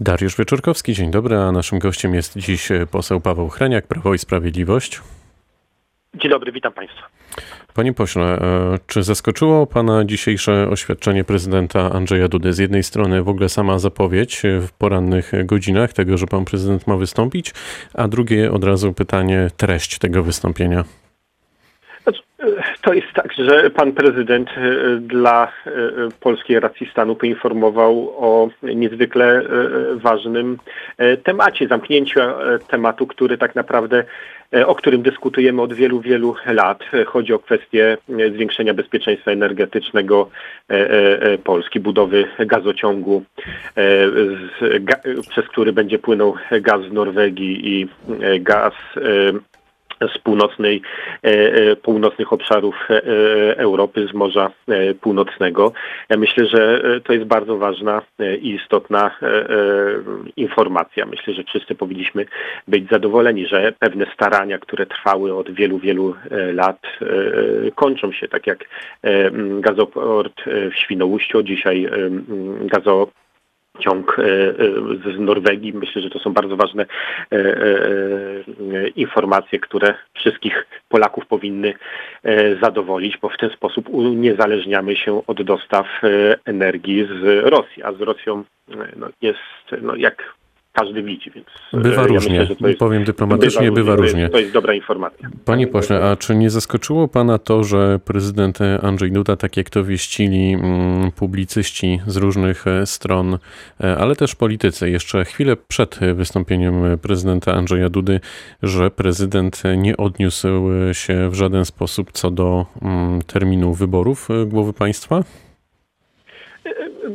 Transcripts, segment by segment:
Dariusz Wieczorkowski, dzień dobry, a naszym gościem jest dziś poseł Paweł Hreniak, Prawo i Sprawiedliwość. Dzień dobry, witam Państwa. Panie pośle, e, czy zaskoczyło Pana dzisiejsze oświadczenie prezydenta Andrzeja Dudy? Z jednej strony w ogóle sama zapowiedź w porannych godzinach tego, że Pan prezydent ma wystąpić, a drugie od razu pytanie, treść tego wystąpienia. To jest tak, że pan prezydent e, dla e, polskiej racji stanu poinformował o niezwykle e, ważnym temacie, zamknięciu tematu, który tak naprawdę o którym dyskutujemy od wielu, wielu lat. Chodzi o kwestię zwiększenia bezpieczeństwa energetycznego Polski, budowy gazociągu, przez który będzie płynął gaz z Norwegii i gaz z północnej, e, e, północnych obszarów e, Europy, z Morza Północnego. Ja myślę, że to jest bardzo ważna i istotna informacja. Myślę, że wszyscy powinniśmy być zadowoleni, że pewne starania, które trwały od wielu, wielu lat, kończą się, tak jak gazoport w Świnoujściu, dzisiaj gazo ciąg e, e, z Norwegii. Myślę, że to są bardzo ważne e, informacje, które wszystkich Polaków powinny zadowolić, bo w ten sposób uniezależniamy się od dostaw energii z Rosji, a z Rosją no, jest, no, jak każdy widzi, więc bywa ja różnie. Myślę, jest, Powiem dyplomatycznie, bywa, bywa różnie. To jest dobra informacja. Panie pośle, a czy nie zaskoczyło pana to, że prezydent Andrzej Duda, tak jak to wieścili mm, publicyści z różnych e, stron, e, ale też politycy, jeszcze chwilę przed wystąpieniem prezydenta Andrzeja Dudy, że prezydent nie odniósł się w żaden sposób co do mm, terminu wyborów e, głowy państwa?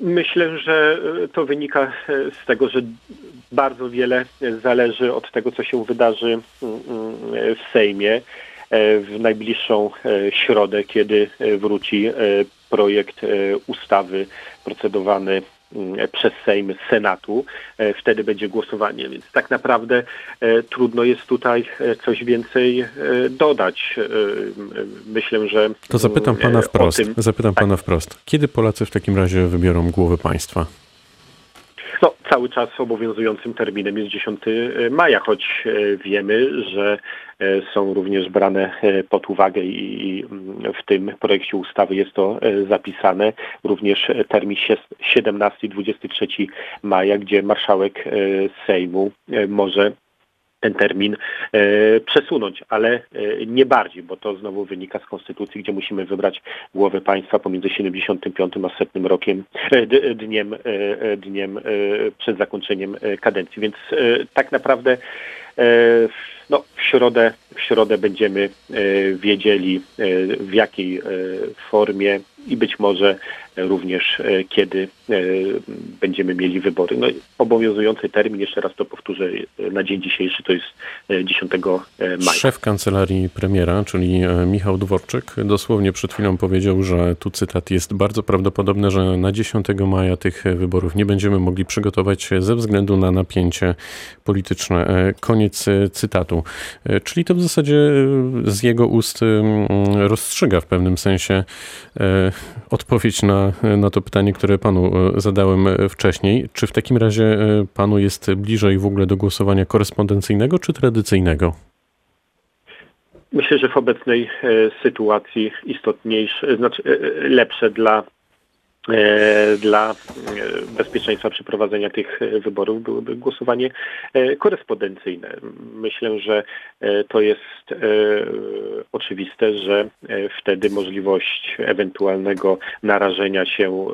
Myślę, że to wynika z tego, że bardzo wiele zależy od tego, co się wydarzy mm, mm, w Sejmie e, w najbliższą e, środę, kiedy e, wróci projekt ustawy procedowany przez Sejm z Senatu. Wtedy będzie głosowanie, więc tak naprawdę trudno jest tutaj coś więcej dodać. Myślę, że. To zapytam pana wprost. Tym, zapytam pana tak. wprost. Kiedy Polacy w takim razie wybiorą głowę państwa? No, cały czas obowiązującym terminem jest 10 e, maja, choć e, wiemy, że e, są również brane pod uwagę i mm, w tym projekcie ustawy jest to zapisane. Również termin 17 23 maja, gdzie marszałek Sejmu może ten termin e, przesunąć, ale e, nie bardziej, bo to znowu wynika z konstytucji, gdzie musimy wybrać głowę państwa pomiędzy 75 a setnym rokiem, e, dniem, dniem przed zakończeniem kadencji. Więc tak naprawdę no, w, środę, w środę będziemy wiedzieli w jakiej formie i być może również e, kiedy e, będziemy mieli wybory. No, obowiązujący termin, jeszcze raz to powtórzę, e, na dzień dzisiejszy to jest 10 maja. Szef kancelarii premiera, czyli Michał Dworczyk, dosłownie przed chwilą powiedział, że tu cytat jest bardzo prawdopodobne, że na 10 maja tych wyborów nie będziemy mogli przygotować się ze względu na napięcie polityczne. Koniec cytatu. Czyli to w zasadzie z jego ust rozstrzyga w pewnym sensie odpowiedź na, na to pytanie, które panu e, zadałem e, wcześniej. Czy w takim razie e, panu jest bliżej w ogóle do głosowania korespondencyjnego czy tradycyjnego? Myślę, że w obecnej sytuacji istotniejsze, znaczy lepsze dla dla e, bezpieczeństwa przeprowadzenia tych e, wyborów byłoby głosowanie korespondencyjne. Myślę, że to jest oczywiste, że wtedy możliwość ewentualnego narażenia się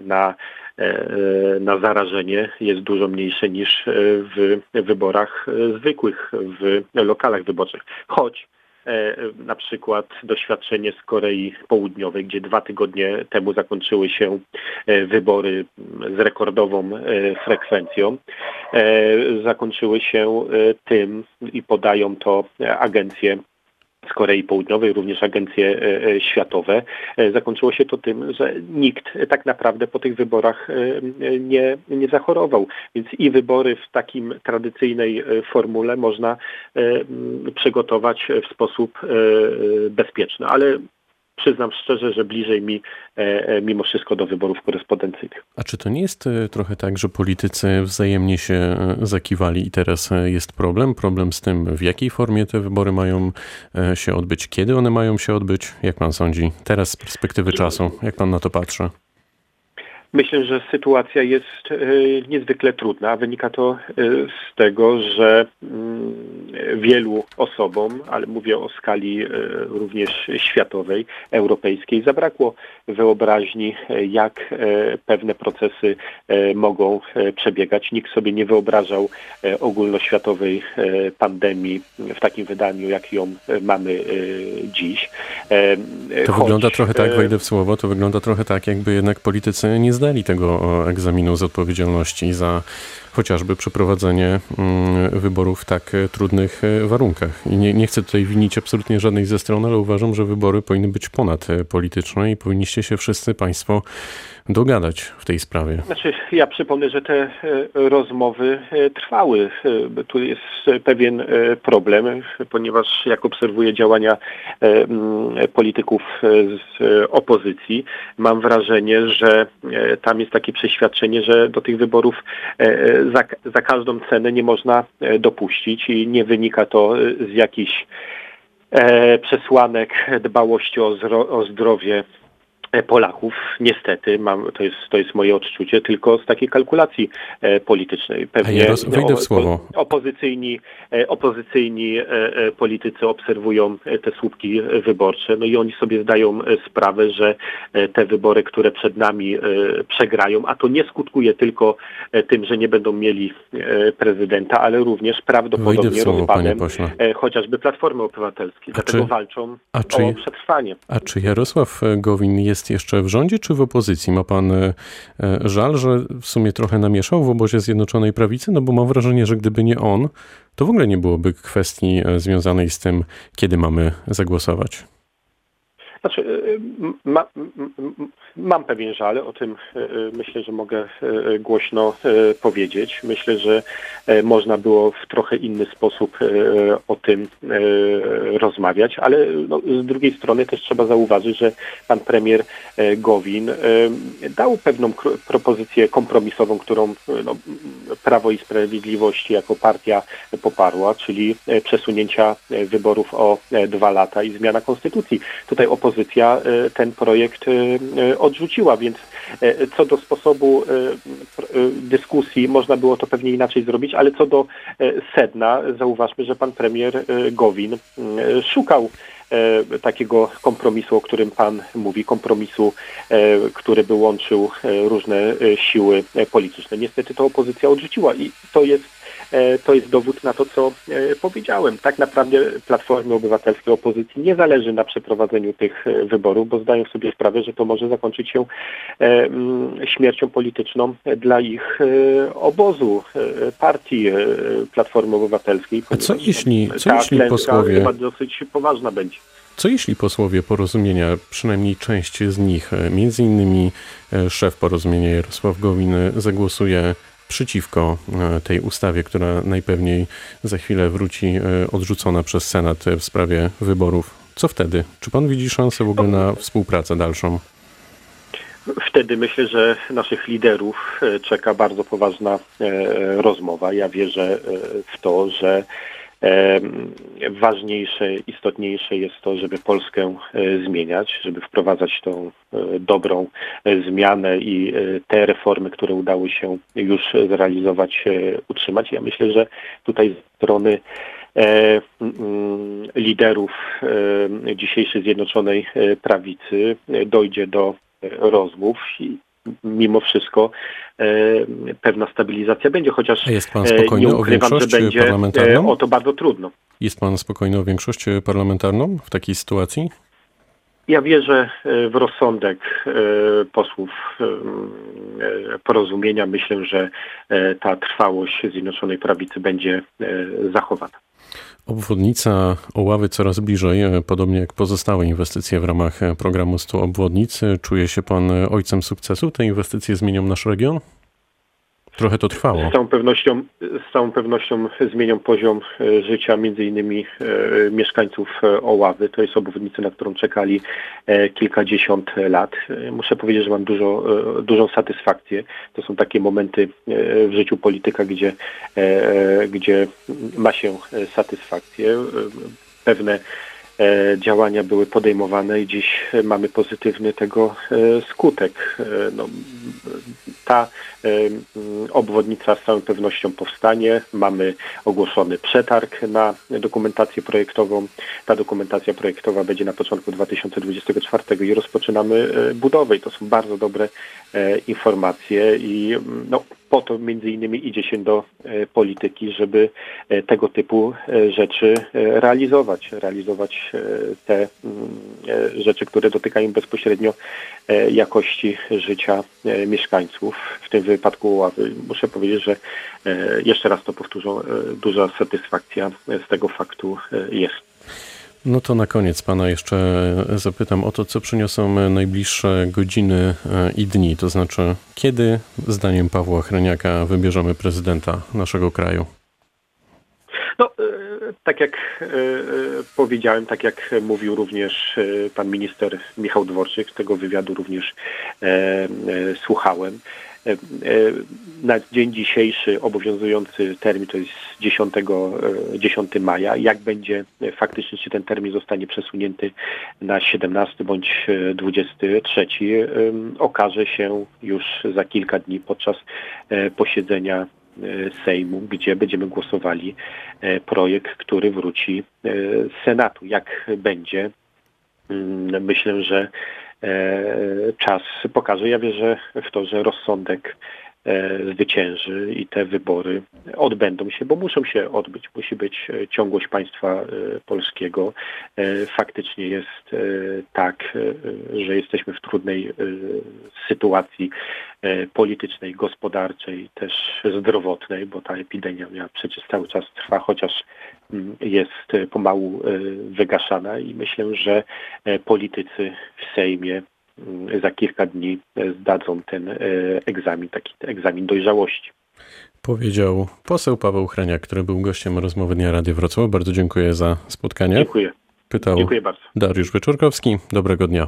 na na zarażenie jest dużo mniejsze niż w wyborach zwykłych, w lokalach wyborczych. Choć E, na przykład doświadczenie z Korei Południowej, gdzie dwa tygodnie temu zakończyły się e, wybory z rekordową e, frekwencją. Zakończyły się tym i podają to agencje z Korei Południowej, również agencje e, e, światowe. E, zakończyło się to tym, że nikt tak naprawdę po tych wyborach nie, nie zachorował. Więc i wybory w takim tradycyjnej formule można przygotować w sposób bezpieczny. Ale przyznam szczerze, że bliżej mi mimo wszystko do wyborów korespondencyjnych. A czy to nie jest trochę tak, że politycy wzajemnie się zakiwali i teraz jest problem? Problem z tym, w jakiej formie te wybory mają się odbyć, kiedy one mają się odbyć? Jak pan sądzi teraz z perspektywy czasu? Jak pan na to patrzy? Myślę, że sytuacja jest e, niezwykle trudna. Wynika to e, z tego, że mm, wielu osobom, ale mówię o skali e, również światowej, europejskiej, zabrakło wyobraźni, jak pewne procesy mogą przebiegać. Nikt sobie nie wyobrażał ogólnoświatowej pandemii w takim wydaniu, jak ją mamy dziś. To Choć, wygląda trochę tak, wejdę w słowo, to wygląda trochę tak, jakby jednak politycy nie zdali tego egzaminu z odpowiedzialności za chociażby przeprowadzenie mm, wyborów w tak e, trudnych e, warunkach. I nie, nie chcę tutaj winić absolutnie żadnej ze stron, ale uważam, że wybory powinny być ponadpolityczne i powinniście się wszyscy Państwo dogadać w tej sprawie. Znaczy, ja przypomnę, że te e, rozmowy trwały. Tu jest pewien problem, ponieważ jak obserwuję działania polityków z opozycji, mam wrażenie, że tam jest takie przeświadczenie, że do tych wyborów za, za każdą cenę nie można e, dopuścić i nie wynika to e, z jakichś e, przesłanek dbałości o, zdrowie Polaków, niestety, mam, to, jest, to jest moje odczucie, tylko z takiej kalkulacji e, politycznej. Pewnie ja roz, w słowo. Opozycyjni, e, opozycyjni e, e, politycy obserwują te słupki wyborcze, no i oni sobie zdają sprawę, że te wybory, które przed nami przegrają, a to nie skutkuje tylko tym, że nie będą mieli prezydenta, ale również prawdopodobnie słowo, rozpadem chociażby Platformy Obywatelskiej. A Dlatego czy, walczą a czy, o przetrwanie. A czy Jarosław Gowin jest jest jeszcze w rządzie czy w opozycji? Ma pan e, żal, że w sumie trochę namieszał w obozie Zjednoczonej Prawicy? No bo mam wrażenie, że gdyby nie on, to w ogóle nie byłoby kwestii e, związanej z tym, kiedy mamy zagłosować. Znaczy, y, y, ma, mam pewien żal, o tym y, myślę, że mogę głośno powiedzieć. Myślę, że można było w trochę inny sposób o tym rozmawiać, ale no, z drugiej strony też trzeba zauważyć, że pan premier Gowin dał pewną propozycję kompromisową, którą no, Prawo i Sprawiedliwość jako partia poparła, czyli przesunięcia wyborów o dwa lata i zmiana konstytucji. Tutaj opozycja opozycja e, ten projekt e, e, odrzuciła, więc co do sposobu dyskusji można było to pewnie inaczej zrobić, ale co do sedna zauważmy, że pan premier Gowin szukał takiego kompromisu, o którym Pan mówi, kompromisu, który by łączył różne siły polityczne. Niestety to opozycja odrzuciła i to jest to jest dowód na to, co e, powiedziałem. Tak naprawdę Platformie Obywatelskiej opozycji nie zależy na przeprowadzeniu tych e, wyborów, bo zdają sobie sprawę, że to może zakończyć się śmiercią polityczną dla ich obozu, partii Platformy Obywatelskiej. A co jeśli, co jeśli posłowie... chyba dosyć poważna będzie. Co jeśli posłowie porozumienia, przynajmniej część z nich, między innymi szef porozumienia Jarosław Gowin, zagłosuje przeciwko e, tej ustawie, która najpewniej za chwilę wróci e, odrzucona przez Senat w sprawie wyborów. Co wtedy? Czy pan widzi szansę w ogóle na współpracę dalszą? Wtedy myślę, że naszych liderów e, czeka bardzo poważna rozmowa. Ja wierzę w to, że Ważniejsze, istotniejsze jest to, żeby Polskę e, zmieniać, żeby wprowadzać tą e, dobrą e, zmianę i te reformy, które udało się już zrealizować, utrzymać. Ja myślę, że tutaj z strony liderów dzisiejszej Zjednoczonej Prawicy dojdzie do rozmów i mimo wszystko e, pewna stabilizacja będzie, chociaż jest pan spokojny nie ukrywam, o większość będzie parlamentarną? o to bardzo trudno. Jest pan spokojny o większość parlamentarną w takiej sytuacji? Ja wierzę w rozsądek posłów porozumienia. Myślę, że ta trwałość Zjednoczonej Prawicy będzie zachowana. Obwodnica Oławy coraz bliżej, podobnie jak pozostałe inwestycje w ramach programu 100 obwodnic. Czuje się pan ojcem sukcesu? Te inwestycje zmienią nasz region? Trochę to trwało. Z całą pewnością, z całą pewnością zmienią poziom e, życia między innymi e, mieszkańców e, Oławy. To jest obwodnica, na którą czekali kilkadziesiąt lat. Muszę powiedzieć, że mam dużo, dużą satysfakcję. To są takie momenty w życiu polityka, gdzie, gdzie ma się satysfakcję. Pewne działania były podejmowane i dziś e, mamy pozytywny tego e, skutek. E, No, ta e, obwodnica z całą pewnością powstanie. Mamy ogłoszony przetarg na dokumentację projektową. Ta dokumentacja projektowa będzie na początku 2024 i rozpoczynamy e, budowę. I to są bardzo dobre e, informacje i mm, no, po to między innymi idzie się do e, polityki, żeby e, tego typu e, rzeczy realizować, realizować te mm, rzeczy, które dotykają bezpośrednio jakości życia mieszkańców, w tym wypadku Oławy. Muszę powiedzieć, że jeszcze raz to powtórzę, duża satysfakcja z tego faktu jest. No to na koniec pana jeszcze zapytam o to, co przyniosą najbliższe godziny e, i dni. To znaczy, kiedy, zdaniem Pawła Chreniaka, wybierzemy prezydenta naszego kraju? No, e, tak jak e, e, powiedziałem, tak jak mówił również e, pan minister Michał Dworczyk, tego wywiadu również e, e, słuchałem. E, e, Na dzień dzisiejszy obowiązujący termin to jest 10, e, 10 maja. Jak będzie e, faktycznie, czy ten termin zostanie przesunięty na 17 bądź e, 23, e, okaże się już za kilka dni podczas e, posiedzenia e, Sejmu, gdzie będziemy głosowali e, projekt, który wróci e, z Senatu. Jak będzie, mm, myślę, że e, czas pokaże. Ja wierzę w to, że rozsądek e, zwycięży i te wybory odbędą się, bo muszą się odbyć. Musi być e, ciągłość państwa e, polskiego. E, Faktycznie jest e, tak, e, że jesteśmy w trudnej e, sytuacji e, politycznej, gospodarczej, też zdrowotnej, bo ta epidemia miała przecież cały czas trwa, chociaż mm, jest e, pomału e, wygaszana i myślę, że e, politycy w Sejmie za kilka dni e, zdadzą ten e, egzamin, taki egzamin dojrzałości. Powiedział poseł Paweł Chreniak, który był gościem rozmowy Dnia Rady Wrocław. Bardzo dziękuję za spotkanie. Dziękuję. Pytał Dziękuję bardzo. Dariusz Wyczorkowski. Dobrego dnia.